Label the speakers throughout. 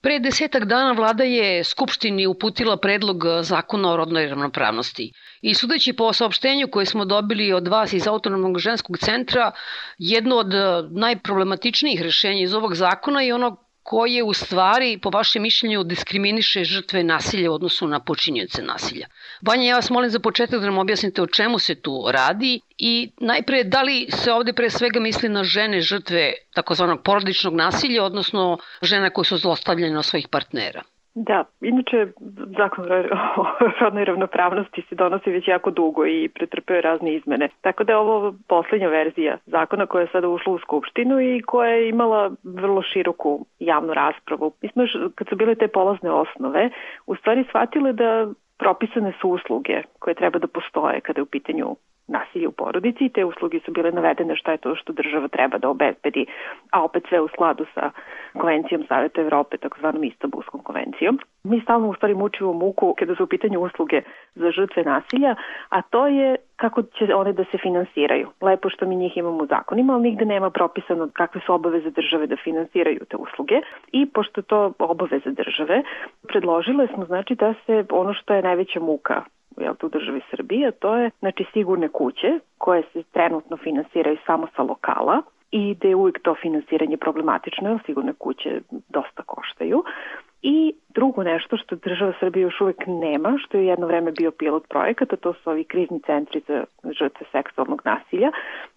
Speaker 1: Pre desetak dana vlada je Skupštini uputila predlog zakona o rodnoj ravnopravnosti. I sudeći po saopštenju koje smo dobili od vas iz Autonomnog ženskog centra, jedno od najproblematičnijih rešenja iz ovog zakona je ono koje u stvari, po vašem mišljenju, diskriminiše žrtve nasilja u odnosu na počinjice nasilja. Banja, ja vas molim za početak da nam objasnite o čemu se tu radi i najpre da li se ovde pre svega misli na žene žrtve takozvanog porodičnog nasilja, odnosno žena koje su zlostavljene od svojih partnera.
Speaker 2: Da, inače zakon o rodnoj ravnopravnosti se donosi već jako dugo i pretrpeo razne izmene. Tako da je ovo poslednja verzija zakona koja je sada ušla u Skupštinu i koja je imala vrlo široku javnu raspravu. Mi smo, kad su bile te polazne osnove, u stvari shvatile da propisane su usluge koje treba da postoje kada je u pitanju nasilje u porodici i te usluge su bile navedene šta je to što država treba da obezbedi, a opet sve u skladu sa konvencijom Saveta Evrope, takozvanom Istanbulskom konvencijom. Mi stalno u stvari mučimo muku kada su u pitanju usluge za žrtve nasilja, a to je kako će one da se finansiraju. Lepo što mi njih imamo u zakonima, ali nigde nema propisano kakve su obaveze države da finansiraju te usluge i pošto to obaveze države, predložile smo znači da se ono što je najveća muka jel, u državi Srbije, to je znači sigurne kuće koje se trenutno finansiraju samo sa lokala i da je uvijek to finansiranje problematično, jer sigurne kuće dosta koštaju. I drugo nešto što država Srbije još uvek nema, što je jedno vreme bio pilot projekata, to su ovi krizni centri za žrtve seksualnog nasilja,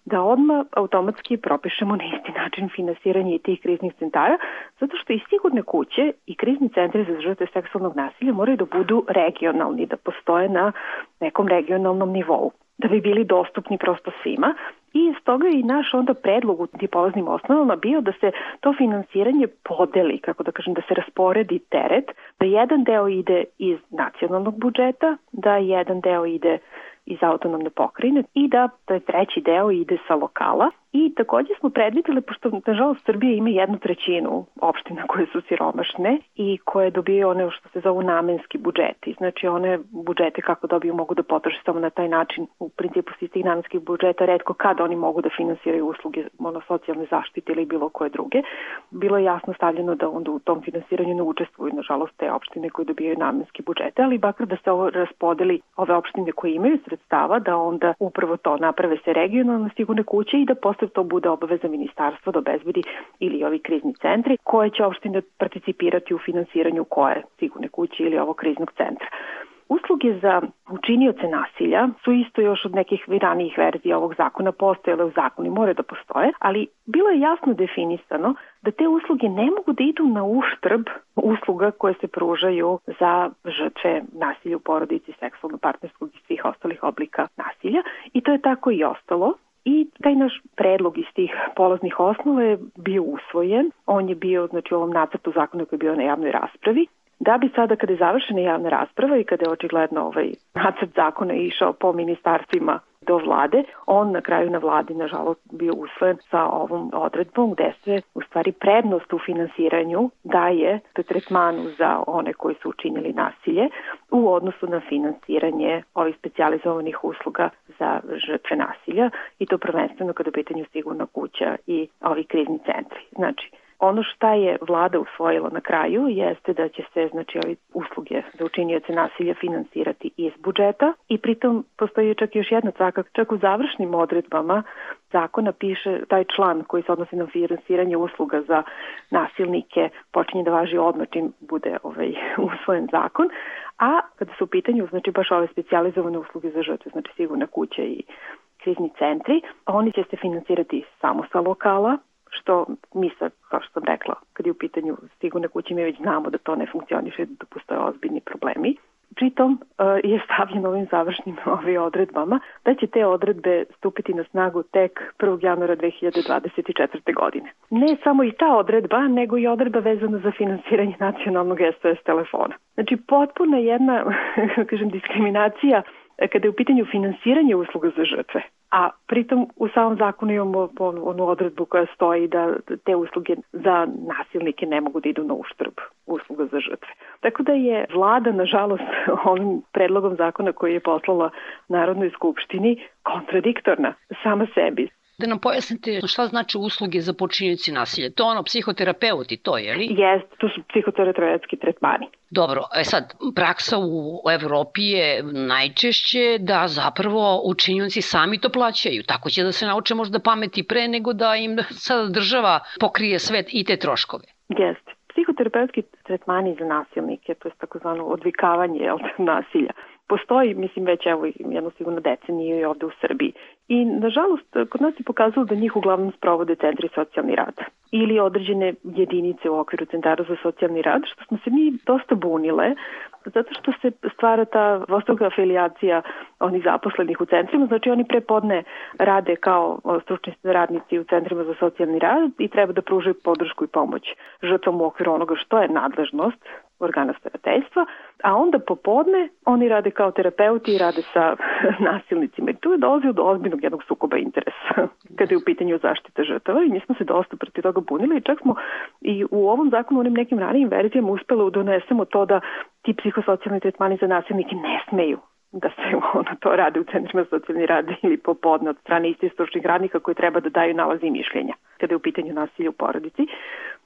Speaker 2: da odmah automatski propišemo na isti način finansiranje tih kriznih centara, zato što i sigurne kuće i krizni centri za žrtve seksualnog nasilja moraju da budu regionalni, da postoje na nekom regionalnom nivou da bi bili dostupni prosto svima i iz toga i naš onda predlog u tim polaznim osnovama bio da se to finansiranje podeli, kako da kažem, da se rasporedi teret, da jedan deo ide iz nacionalnog budžeta, da jedan deo ide iz autonomne pokrajine i da taj treći deo ide sa lokala I takođe smo predvideli, pošto nažalost Srbija ima jednu trećinu opština koje su siromašne i koje dobiju one što se zovu namenski budžeti. Znači one budžete kako dobiju mogu da potroše samo na taj način. U principu s tih namenskih budžeta redko kada oni mogu da finansiraju usluge ono, socijalne zaštite ili bilo koje druge. Bilo je jasno stavljeno da onda u tom finansiranju ne učestvuju nažalost te opštine koje dobijaju namenski budžete, ali bakar da se ovo raspodeli ove opštine koje imaju sredstava, da onda upravo to naprave se regionalno sigurne kuće i da to bude obaveza ministarstva da obezbedi ili ovi krizni centri koje će opštine participirati u finansiranju koje sigurne kuće ili ovog kriznog centra. Usluge za učinioce nasilja su isto još od nekih ranijih verzija ovog zakona postojale u zakonu i more da postoje, ali bilo je jasno definisano da te usluge ne mogu da idu na uštrb usluga koje se pružaju za žrtve nasilja u porodici, seksualno-partnerskog i svih ostalih oblika nasilja i to je tako i ostalo. I taj naš predlog iz tih polaznih osnova je bio usvojen. On je bio znači, u ovom nacrtu zakona koji je bio na javnoj raspravi. Da bi sada kada je završena javna rasprava i kada je očigledno ovaj nacrt zakona išao po ministarstvima do vlade, on na kraju na vladi nažalost bio usvojen sa ovom odredbom gde se u stvari prednost u finansiranju daje tretmanu za one koji su učinili nasilje u odnosu na finansiranje ovih specializovanih usluga za žrtve nasilja i to prvenstveno kada je pitanju sigurna kuća i ovi krizni centri. Znači, Ono šta je vlada usvojila na kraju jeste da će se znači ovi usluge za učinioce nasilja finansirati iz budžeta i pritom postoji čak još jedna caka, čak u završnim odredbama zakona piše taj član koji se odnosi na finansiranje usluga za nasilnike počinje da važi odmah čim bude ovaj usvojen zakon, a kada su u pitanju znači baš ove specializovane usluge za žrtve, znači sigurna kuća i krizni centri, oni će se finansirati samo sa lokala, što mi sad, kao što sam rekla, kad je u pitanju sigurne kuće, mi već znamo da to ne funkcioniše, da postoje ozbiljni problemi. Pritom uh, je stavljeno ovim završnim ovim odredbama da će te odredbe stupiti na snagu tek 1. januara 2024. godine. Ne samo i ta odredba, nego i odredba vezana za finansiranje nacionalnog SOS telefona. Znači, potpuna jedna, kažem, diskriminacija kada je u pitanju finansiranje usluga za žrtve a pritom u samom zakonu imamo onu odredbu koja stoji da te usluge za nasilnike ne mogu da idu na uštrb usluga za žrtve. Tako da je vlada, nažalost, ovim predlogom zakona koji je poslala Narodnoj skupštini kontradiktorna sama sebi.
Speaker 1: Da nam pojasnite šta znači usluge za počinjenci nasilja. To ono psihoterapeuti, to je li?
Speaker 2: Jest, to su psihoterapeutski tretmani.
Speaker 1: Dobro, e sad, praksa u Evropi je najčešće da zapravo učinjenci sami to plaćaju. Tako će da se nauče možda pameti pre nego da im sada država pokrije svet i te troškove.
Speaker 2: Jeste. Psihoterapeutski tretmani za nasilnike, to je takozvano odvikavanje jel, nasilja, postoji, mislim, već evo jedno sigurno decenije i ovde u Srbiji. I, nažalost, kod nas je pokazalo da njih uglavnom sprovode centri socijalni rad ili određene jedinice u okviru centara za socijalni rad, što smo se mi dosta bunile, zato što se stvara ta dvostruka afilijacija onih zaposlenih u centrima, znači oni prepodne rade kao stručni radnici u centrima za socijalni rad i treba da pružaju podršku i pomoć žrtvom u okviru onoga što je nadležnost organa starateljstva, a onda popodne oni rade kao terapeuti i rade sa nasilnicima. I tu je dolazio do ozbiljnog jednog sukoba interesa kada je u pitanju zaštite žrtava i mi smo se dosta proti toga bunili i čak smo i u ovom zakonu, onim nekim ranijim verzijama uspelo da donesemo to da ti psihosocijalni tretmani za nasilnike ne smeju da se ono to rade u centrima socijalni rad ili popodne od strane istih stručnih radnika koji treba da daju nalazi i mišljenja kada je u pitanju nasilja u porodici.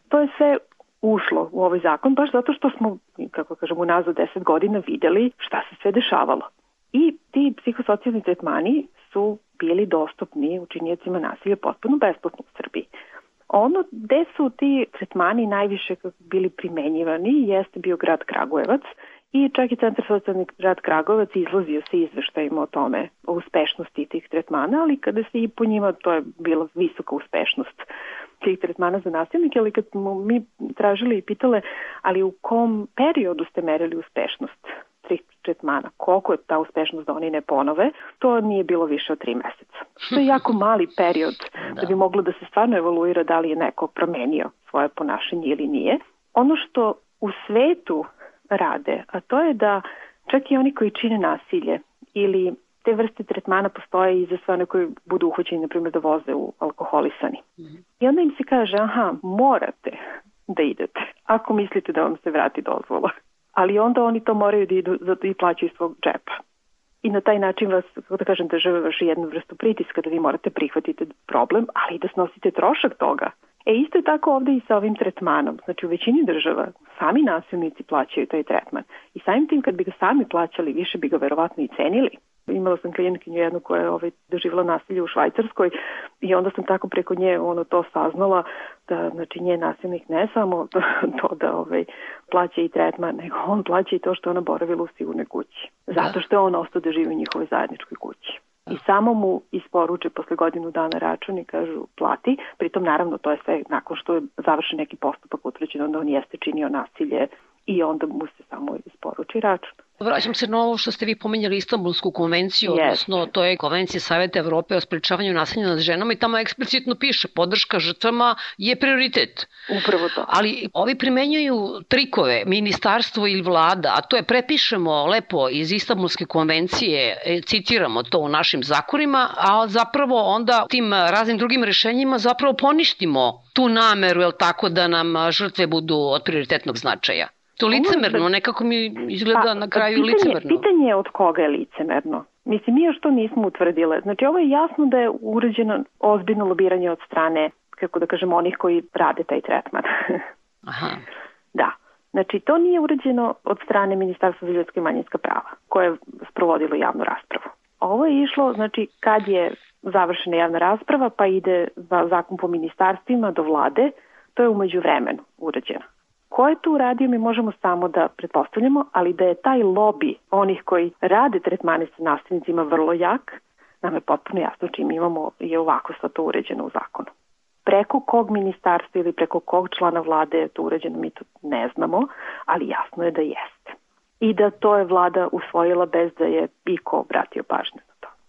Speaker 2: To je sve ušlo u ovaj zakon baš zato što smo, kako kažemo, unazad 10 godina videli šta se sve dešavalo. I ti psihosocijalni tretmani su bili dostupni učinjecima nasilja potpuno besplatno u Srbiji. Ono gde su ti tretmani najviše bili primenjivani jeste bio grad Kragujevac i čak i Centar socijalni grad Kragujevac izlazio se izveštajima o tome, o uspešnosti tih tretmana, ali kada se i po njima to je bila visoka uspešnost tih tretmana za nasilnike, ali kad smo mi tražili i pitale, ali u kom periodu ste merili uspešnost tih tretmana, koliko je ta uspešnost da oni ne ponove, to nije bilo više od tri meseca. To je jako mali period da. da bi moglo da se stvarno evoluira da li je neko promenio svoje ponašanje ili nije. Ono što u svetu rade, a to je da čak i oni koji čine nasilje ili te vrste tretmana postoje i za sve one koji budu uhoćeni, na primjer, da voze u alkoholisani. Mm -hmm. I onda im se kaže, aha, morate da idete, ako mislite da vam se vrati dozvola. Ali onda oni to moraju da idu da i plaćaju svog džepa. I na taj način vas, kako da kažem, država vrši jednu vrstu pritiska da vi morate prihvatiti problem, ali i da snosite trošak toga. E isto je tako ovde i sa ovim tretmanom. Znači u većini država sami nasilnici plaćaju taj tretman. I samim tim kad bi ga sami plaćali, više bi ga verovatno i cenili. Imala sam klijentkinju jednu koja je ovaj, doživjela nasilje u Švajcarskoj i onda sam tako preko nje ono to saznala da znači nje nasilnik ne samo to, to da ovaj, plaća i tretman, nego on plaća i to što ona boravila u sigurnoj kući. Zato što je on ostao da živi u njihovoj zajedničkoj kući. I samo mu isporuče posle godinu dana račun i kažu plati, pritom naravno to je sve nakon što je završen neki postupak utvrđeno da on jeste činio nasilje i onda mu se samo isporuči račun.
Speaker 1: Vraćam se na ovo što ste vi pomenjali Istanbulsku konvenciju, yes. odnosno to je konvencija Saveta Evrope o sprečavanju nasilja nad ženama i tamo eksplicitno piše podrška žrtvama je prioritet.
Speaker 2: Upravo to.
Speaker 1: Ali ovi primenjuju trikove, ministarstvo ili vlada, a to je prepišemo lepo iz Istanbulske konvencije, e, citiramo to u našim zakonima, a zapravo onda tim raznim drugim rešenjima zapravo poništimo tu nameru, jel tako, da nam žrtve budu od prioritetnog značaja. To licemerno, nekako mi izgleda pa, na kraju
Speaker 2: pitanje,
Speaker 1: licemerno.
Speaker 2: Pitanje je od koga je licemerno. Mislim, mi još to nismo utvrdile. Znači, ovo je jasno da je urađeno ozbiljno lobiranje od strane, kako da kažemo, onih koji rade taj tretman.
Speaker 1: Aha.
Speaker 2: Da. Znači, to nije urađeno od strane Ministarstva za ljudske i manjinska prava, koje je sprovodilo javnu raspravu. Ovo je išlo, znači, kad je završena javna rasprava, pa ide zakon po ministarstvima do vlade, to je umeđu vremenu urađeno. Ko je tu uradio mi možemo samo da pretpostavljamo, ali da je taj lobby onih koji rade tretmane sa nastavnicima vrlo jak, nam je potpuno jasno čim imamo je ovako sa to uređeno u zakonu. Preko kog ministarstva ili preko kog člana vlade je to uređeno, mi to ne znamo, ali jasno je da jeste. I da to je vlada usvojila bez da je iko obratio pažnju.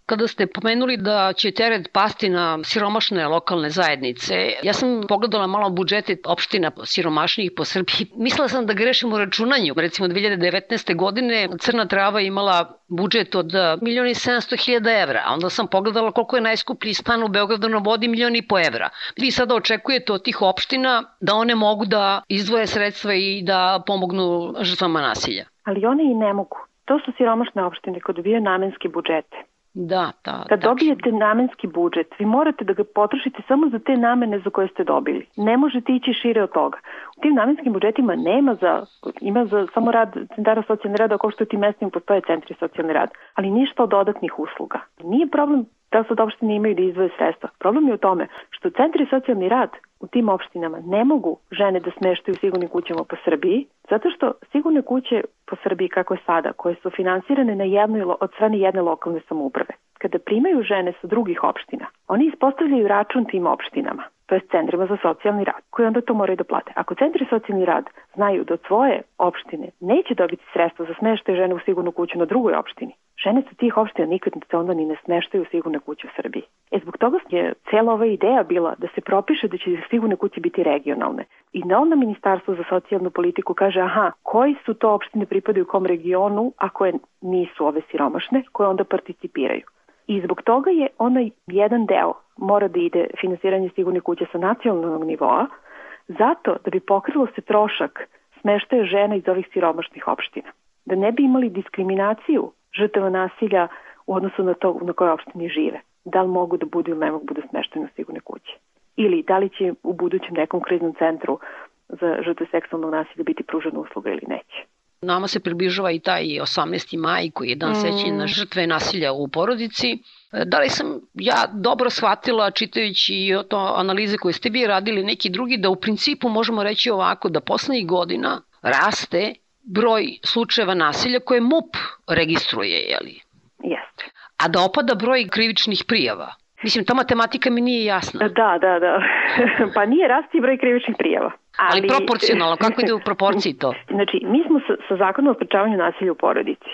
Speaker 1: Kada ste pomenuli da će teret pasti na siromašne lokalne zajednice, ja sam pogledala malo budžete opština siromašnijih po Srbiji. Mislila sam da grešim u računanju. Recimo 2019. godine Crna Trava imala budžet od milioni 700 hiljada evra, a onda sam pogledala koliko je najskuplji stan u Beogradu na vodi milioni i po evra. Vi sada očekujete od tih opština da one mogu da izdvoje sredstva i da pomognu žrtvama nasilja.
Speaker 2: Ali one i ne mogu. To su siromašne opštine koje dobijaju namenske budžete
Speaker 1: Da, da.
Speaker 2: Kad dobijete namenski budžet, vi morate da ga potrošite samo za te namene za koje ste dobili. Ne možete ići šire od toga. U tim namenskim budžetima nema za, ima za samo rad centara socijalne rada, ako što u tim mestima postoje centri socijalne rad, ali ništa od dodatnih usluga. Nije problem da sad opštine imaju da izvoje sredstva. Problem je u tome što centri socijalni rad u tim opštinama ne mogu žene da smeštaju u sigurnim kućama po Srbiji, zato što sigurne kuće po Srbiji kako je sada, koje su finansirane na jednoj, od strane jedne lokalne samouprave, kada primaju žene sa drugih opština, oni ispostavljaju račun tim opštinama to je centrima za socijalni rad, koji onda to moraju da plate. Ako centri socijalni rad znaju da od svoje opštine neće dobiti sredstva za smeštaj žene u sigurnu kuću na drugoj opštini, žene sa tih opština nikad se onda ni ne smeštaju u sigurne kuće u Srbiji. E zbog toga je cela ova ideja bila da se propiše da će sigurne kuće biti regionalne. I na onda Ministarstvo za socijalnu politiku kaže aha, koji su to opštine pripadaju kom regionu, a koje nisu ove siromašne, koje onda participiraju. I zbog toga je onaj jedan deo mora da ide finansiranje sigurnih kuća sa nacionalnog nivoa, zato da bi pokrilo se trošak smeštaja žena iz ovih siromašnih opština. Da ne bi imali diskriminaciju žrtava nasilja u odnosu na to na kojoj opštini žive. Da li mogu da budu ili ne mogu da budu smešteni u sigurne kuće. Ili da li će u budućem nekom kriznom centru za žrtve seksualnog nasilja biti pružena usluga ili neće.
Speaker 1: Nama se približava i taj 18. maj koji je dan mm. sećanja na žrtve nasilja u porodici. Da li sam ja dobro shvatila čitajući to analize koje ste vi radili neki drugi da u principu možemo reći ovako da poslednjih godina raste broj slučajeva nasilja koje MUP registruje, je li?
Speaker 2: Jeste.
Speaker 1: A da opada broj krivičnih prijava. Mislim, ta matematika mi nije jasna.
Speaker 2: Da, da, da. pa nije rasti broj krivičnih prijava.
Speaker 1: Ali, ali proporcionalno, kako ide u proporciji to?
Speaker 2: Znači, mi smo sa, sa zakonom o sprečavanju nasilja u porodici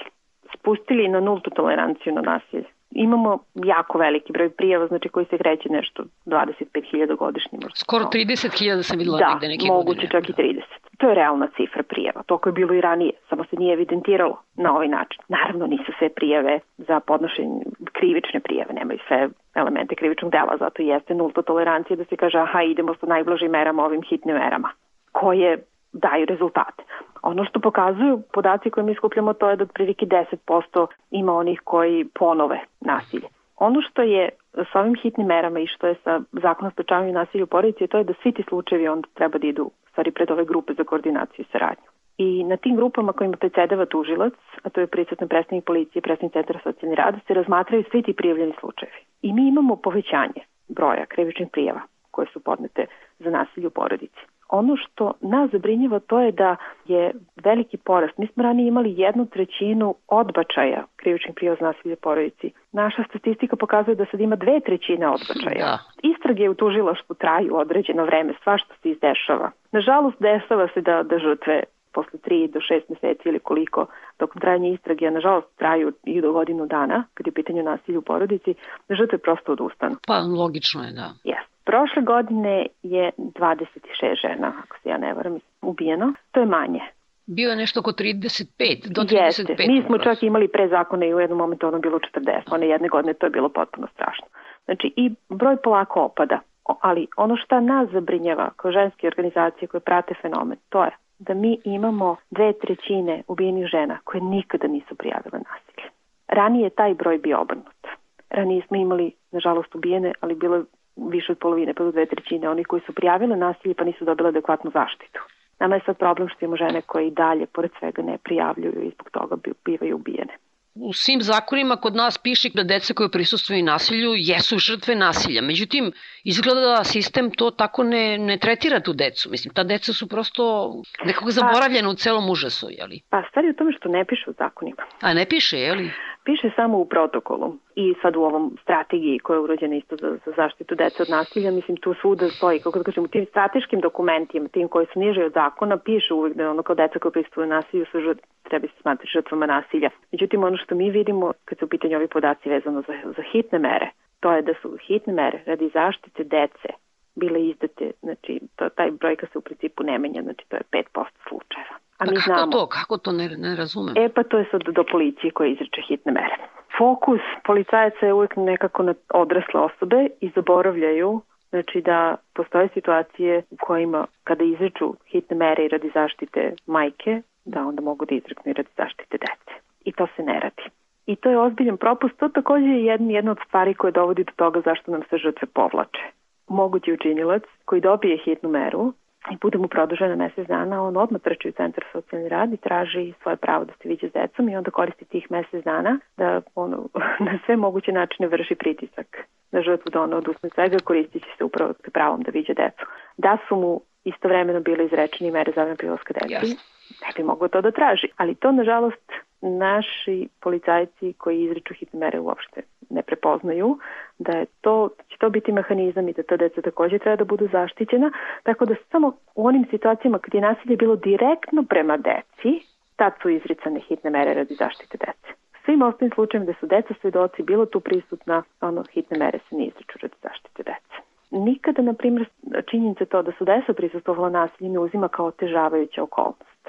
Speaker 2: spustili na nultu toleranciju na nasilje. Imamo jako veliki broj prijava, znači koji se kreće nešto 25.000 godišnje. Možda.
Speaker 1: Skoro 30.000 sam videla
Speaker 2: da,
Speaker 1: negde neke
Speaker 2: moguće
Speaker 1: godine.
Speaker 2: čak i 30. To je realna cifra prijava. To koje je bilo i ranije, samo se nije evidentiralo na ovaj način. Naravno nisu sve prijave za podnošenje krivične prijave, nemaju sve elemente krivičnog dela, zato jeste nulta tolerancija da se kaže aha idemo sa najblažim merama ovim hitnim merama koje daju rezultate. Ono što pokazuju podaci koje mi skupljamo to je da otprilike 10% ima onih koji ponove nasilje. Ono što je sa ovim hitnim merama i što je sa zakonom sprečavanju nasilja u porodici to je da svi ti slučajevi onda treba da idu stvari pred ove grupe za koordinaciju i saradnju. I na tim grupama kojima predsedava tužilac, a to je prisutan predstavnik policije, predstavnik centra socijalni rada, se razmatraju svi ti prijavljeni slučajevi. I mi imamo povećanje broja krivičnih prijava koje su podnete za nasilje u porodici. Ono što nas zabrinjava to je da je veliki porast. Mi smo ranije imali jednu trećinu odbačaja krivičnih prijava za nasilje porodici. Naša statistika pokazuje da sad ima dve trećine odbačaja. Da. Istrage u tužilaštvu traju određeno vreme, svašta se izdešava. Nažalost, dešava se da, da žrtve posle 3 do 6 meseci ili koliko dok trajanje istrage, nažalost, traju i do godinu dana, kad je pitanje nasilja u porodici, da žrtve prosto odustanu.
Speaker 1: Pa, logično je, da.
Speaker 2: Jeste. Prošle godine je 26 žena, ako se ja ne varam, ubijeno. To je manje.
Speaker 1: Bio je nešto oko 35, do 35.
Speaker 2: Jeste. Mi smo čak imali pre zakona i u jednom momentu ono bilo 40. One jedne godine to je bilo potpuno strašno. Znači i broj polako opada. Ali ono šta nas zabrinjava kao ženske organizacije koje prate fenomen, to je da mi imamo dve trećine ubijenih žena koje nikada nisu prijavile nasilje. Ranije je taj broj bio obrnut. Ranije smo imali, nažalost, ubijene, ali bilo je više od polovine, pa do dve trećine onih koji su prijavile nasilje pa nisu dobile adekvatnu zaštitu. Nama je sad problem što imamo žene koje i dalje, pored svega, ne prijavljuju i zbog toga bivaju ubijene
Speaker 1: u svim zakonima kod nas piše da deca koje prisustuju nasilju jesu žrtve nasilja. Međutim, izgleda da sistem to tako ne, ne tretira tu decu. Mislim, ta deca su prosto nekako pa- zaboravljena u celom užasu, jeli?
Speaker 2: Pa stvari u tome što ne piše u zakonima.
Speaker 1: A ne piše, jeli?
Speaker 2: Piše samo u protokolu i sad u ovom strategiji koja je urođena isto za, za zaštitu dece od nasilja, mislim tu svuda stoji, kako da kažem, u tim strateškim dokumentima, tim koji su niže od zakona, piše uvek da ono kao deca koje prisutuju nasilju su žrt, treba se smatrati žrtvama nasilja. Međutim, ono što mi vidimo kad su u pitanju ovi podaci vezano za, za hitne mere, to je da su hitne mere radi zaštite dece bile izdate, znači to, taj brojka se u principu ne menja, znači to je 5% slučajeva.
Speaker 1: A pa mi kako znamo. to? Kako to ne, ne razumem?
Speaker 2: E pa to je sad do policije koja izreče hitne mere. Fokus policajaca je uvek nekako na odrasle osobe i zaboravljaju znači da postoje situacije u kojima kada izreču hitne mere i radi zaštite majke, da onda mogu da izreknu i radi zaštite dece. I to se ne radi. I to je ozbiljan propust. To takođe je jedna, jedna od stvari koje dovodi do toga zašto nam se žrtve povlače. Mogući učinilac koji dobije hitnu meru i bude mu produžena mesec dana, on odmah trči u centar socijalni rad i traži svoje pravo da se viđe s decom i onda koristi tih mesec dana da ono, na sve moguće načine vrši pritisak na žrtvu da ona odusne svega koristići se upravo pravom da viđe decu. Da su mu istovremeno bile izrečeni mere zabrane prilaska deci, yes. ne bi mogo to da traži. Ali to, nažalost, naši policajci koji izriču hitne mere uopšte ne prepoznaju da je to, će to biti mehanizam i da ta deca takođe treba da budu zaštićena, tako da samo u onim situacijama kad je nasilje bilo direktno prema deci, tad su izricane hitne mere radi zaštite dece. Svim ostalim slučajima da su deca svedoci bilo tu prisutna, ono hitne mere se ne izriču radi zaštite dece. Nikada, na primjer, činjenica to da su deca prisustovala nasilje ne uzima kao otežavajuća okolnost,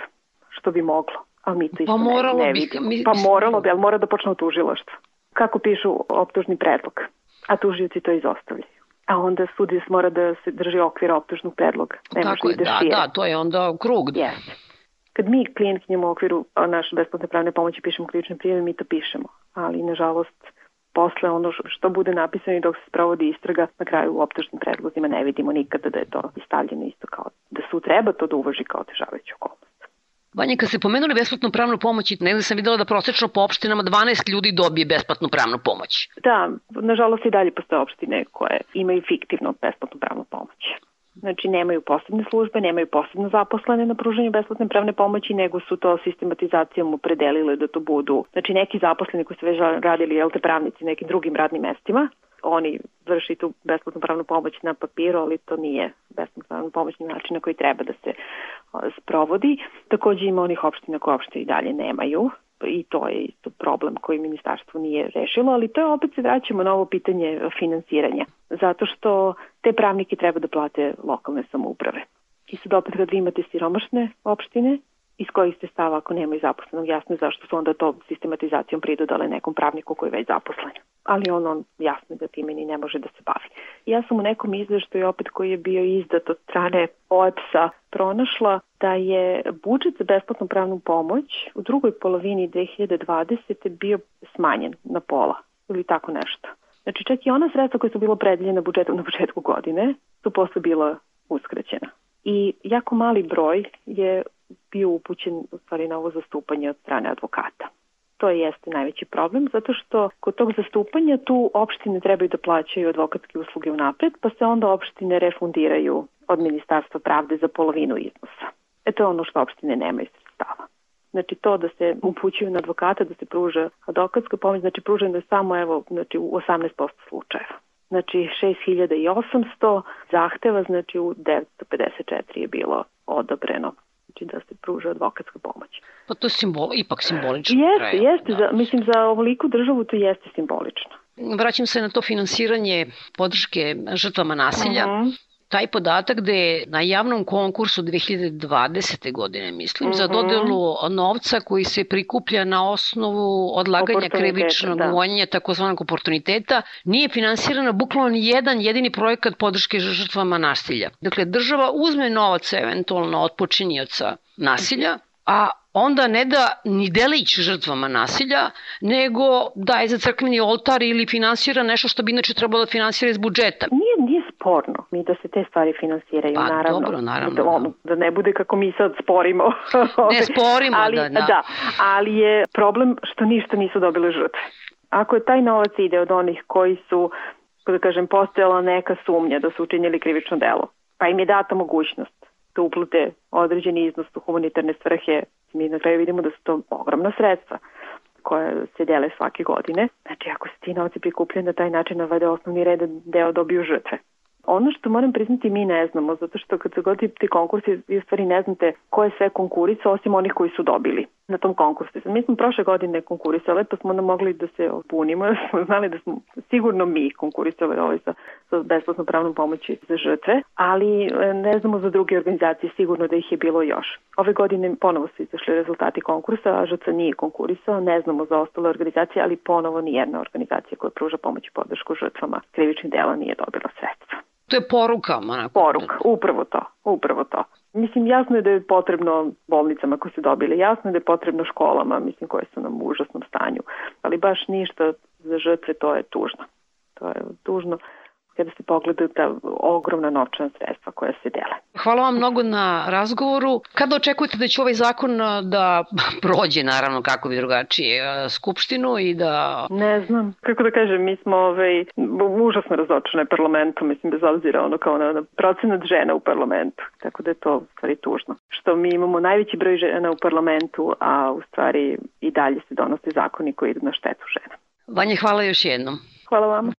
Speaker 2: što bi moglo a mi to isto pa moralo ne, ne vidimo. Mi, pa moralo bi, ali mora da počne u tužilaštvu. Kako pišu optužni predlog, a tužioci to izostavljaju. A onda sudija mora da se drži okvira optužnog predloga. Ne
Speaker 1: Tako je, da, da, to je onda krug.
Speaker 2: Yes. Kad mi klijentkinjamo u okviru naše besplatne pravne pomoći pišemo krivične prijeve, mi to pišemo. Ali, nažalost, posle ono što bude napisano i dok se sprovodi istraga, na kraju u optužnim predlozima ne vidimo nikada da je to stavljeno isto kao da su treba to da uvaži kao težavajuću okolnost.
Speaker 1: Vanja, kad ste pomenuli besplatnu pravnu pomoć, negde sam videla da prosečno po opštinama 12 ljudi dobije besplatnu pravnu pomoć.
Speaker 2: Da, nažalost i dalje postoje opštine koje imaju fiktivno besplatnu pravnu pomoć. Znači nemaju posebne službe, nemaju posebno zaposlene na pruženju besplatne pravne pomoći, nego su to sistematizacijom opredelile da to budu, znači neki zaposleni koji su već radili, jel te pravnici, nekim drugim radnim mestima, oni vrši tu besplatnu pravnu pomoć na papiru, ali to nije besplatna pravna pomoć na način na koji treba da se sprovodi. Takođe ima onih opština koje opšte i dalje nemaju i to je isto problem koji ministarstvo nije rešilo, ali to je opet se vraćamo na ovo pitanje finansiranja, zato što te pravnike treba da plate lokalne samouprave. I sad opet kad vi imate siromašne opštine, iz kojih ste stava ako nemaju zaposlenog, jasno je zašto su onda to sistematizacijom pridodale nekom pravniku koji je već zaposlen. Ali on, on jasno da time ni ne može da se bavi. Ja sam u nekom izveštaju opet koji je bio izdat od strane OEPS-a pronašla da je budžet za besplatnu pravnu pomoć u drugoj polovini 2020. bio smanjen na pola ili tako nešto. Znači čak i ona sredstva koja su bila predeljena budžetom na početku godine su posle bila uskraćena. I jako mali broj je bio upućen u stvari na ovo zastupanje od strane advokata. To jeste najveći problem, zato što kod tog zastupanja tu opštine trebaju da plaćaju advokatske usluge u napred, pa se onda opštine refundiraju od Ministarstva pravde za polovinu iznosa. E to je ono što opštine nemaju sredstava. Znači to da se upućuju na advokata, da se pruža advokatska pomoć, znači pruženo je samo evo, znači u 18% slučajeva. Znači 6800 zahteva, znači u 954 je bilo odobreno znači da se pruža advokatska pomoć.
Speaker 1: Pa to je simbol, ipak simbolično.
Speaker 2: Jeste, jeste, da. za, mislim za ovoliku državu to jeste simbolično.
Speaker 1: Vraćam se na to finansiranje podrške žrtvama nasilja. Uh mhm. -huh taj podatak da je na javnom konkursu 2020. godine, mislim, mm -hmm. za mhm. dodelu novca koji se prikuplja na osnovu odlaganja krivičnog da. gonjenja, takozvanog oportuniteta, nije finansirano bukvalno ni jedan jedini projekat podrške žrtvama nasilja. Dakle, država uzme novac eventualno od počinioca nasilja, a onda ne da ni delić žrtvama nasilja, nego daje za crkveni oltar ili finansira nešto što bi inače trebalo da finansira iz budžeta.
Speaker 2: Nije, nije sporno mi da se te stvari finansiraju,
Speaker 1: pa,
Speaker 2: naravno.
Speaker 1: dobro, naravno.
Speaker 2: Da, ono, da ne bude kako mi sad sporimo.
Speaker 1: ne sporimo,
Speaker 2: ali,
Speaker 1: da, da.
Speaker 2: da. Ali je problem što ništa nisu dobile žrtve. Ako je taj novac ide od onih koji su, da kažem, postojala neka sumnja da su učinjeli krivično delo, pa im je data mogućnost da uplate određeni iznos u humanitarne svrhe, mi na kraju vidimo da su to ogromna sredstva koje se dele svake godine. Znači, ako se ti novci prikupljaju na taj način, navede osnovni red deo dobiju žrtve. Ono što moram priznati mi ne znamo, zato što kad se god ti konkursi, vi stvari ne znate ko je sve konkurica osim onih koji su dobili na tom konkursu. Mi smo prošle godine konkurisale, pa smo onda mogli da se punimo, smo znali da smo sigurno mi konkurisale ovaj sa, sa besplatno pravnom pomoći za žrtve, ali e, ne znamo za druge organizacije, sigurno da ih je bilo još. Ove godine ponovo su izašli rezultati konkursa, a žrtva nije konkurisao, ne znamo za ostale organizacije, ali ponovo nijedna organizacija koja pruža pomoć i podršku žrtvama krivičnih dela nije dobila sredstva.
Speaker 1: To je poruka, onako.
Speaker 2: Poruka, upravo to, upravo to. Mislim, jasno je da je potrebno bolnicama koje su dobile, jasno je da je potrebno školama, mislim, koje su nam u užasnom stanju, ali baš ništa za žrtve, to je tužno. To je tužno kada se pogledaju ta ogromna novčana sredstva koja se dele.
Speaker 1: Hvala vam mnogo na razgovoru. Kada očekujete da će ovaj zakon da prođe, naravno, kako bi drugačije, Skupštinu i da...
Speaker 2: Ne znam. Kako da kažem, mi smo ovaj, užasno razočene parlamentu, mislim, bez obzira ono kao na, na procenat žena u parlamentu. Tako da je to u stvari tužno. Što mi imamo najveći broj žena u parlamentu, a u stvari i dalje se donose zakoni koji idu na štetu žena.
Speaker 1: Vanje, hvala još jednom.
Speaker 2: Hvala vama.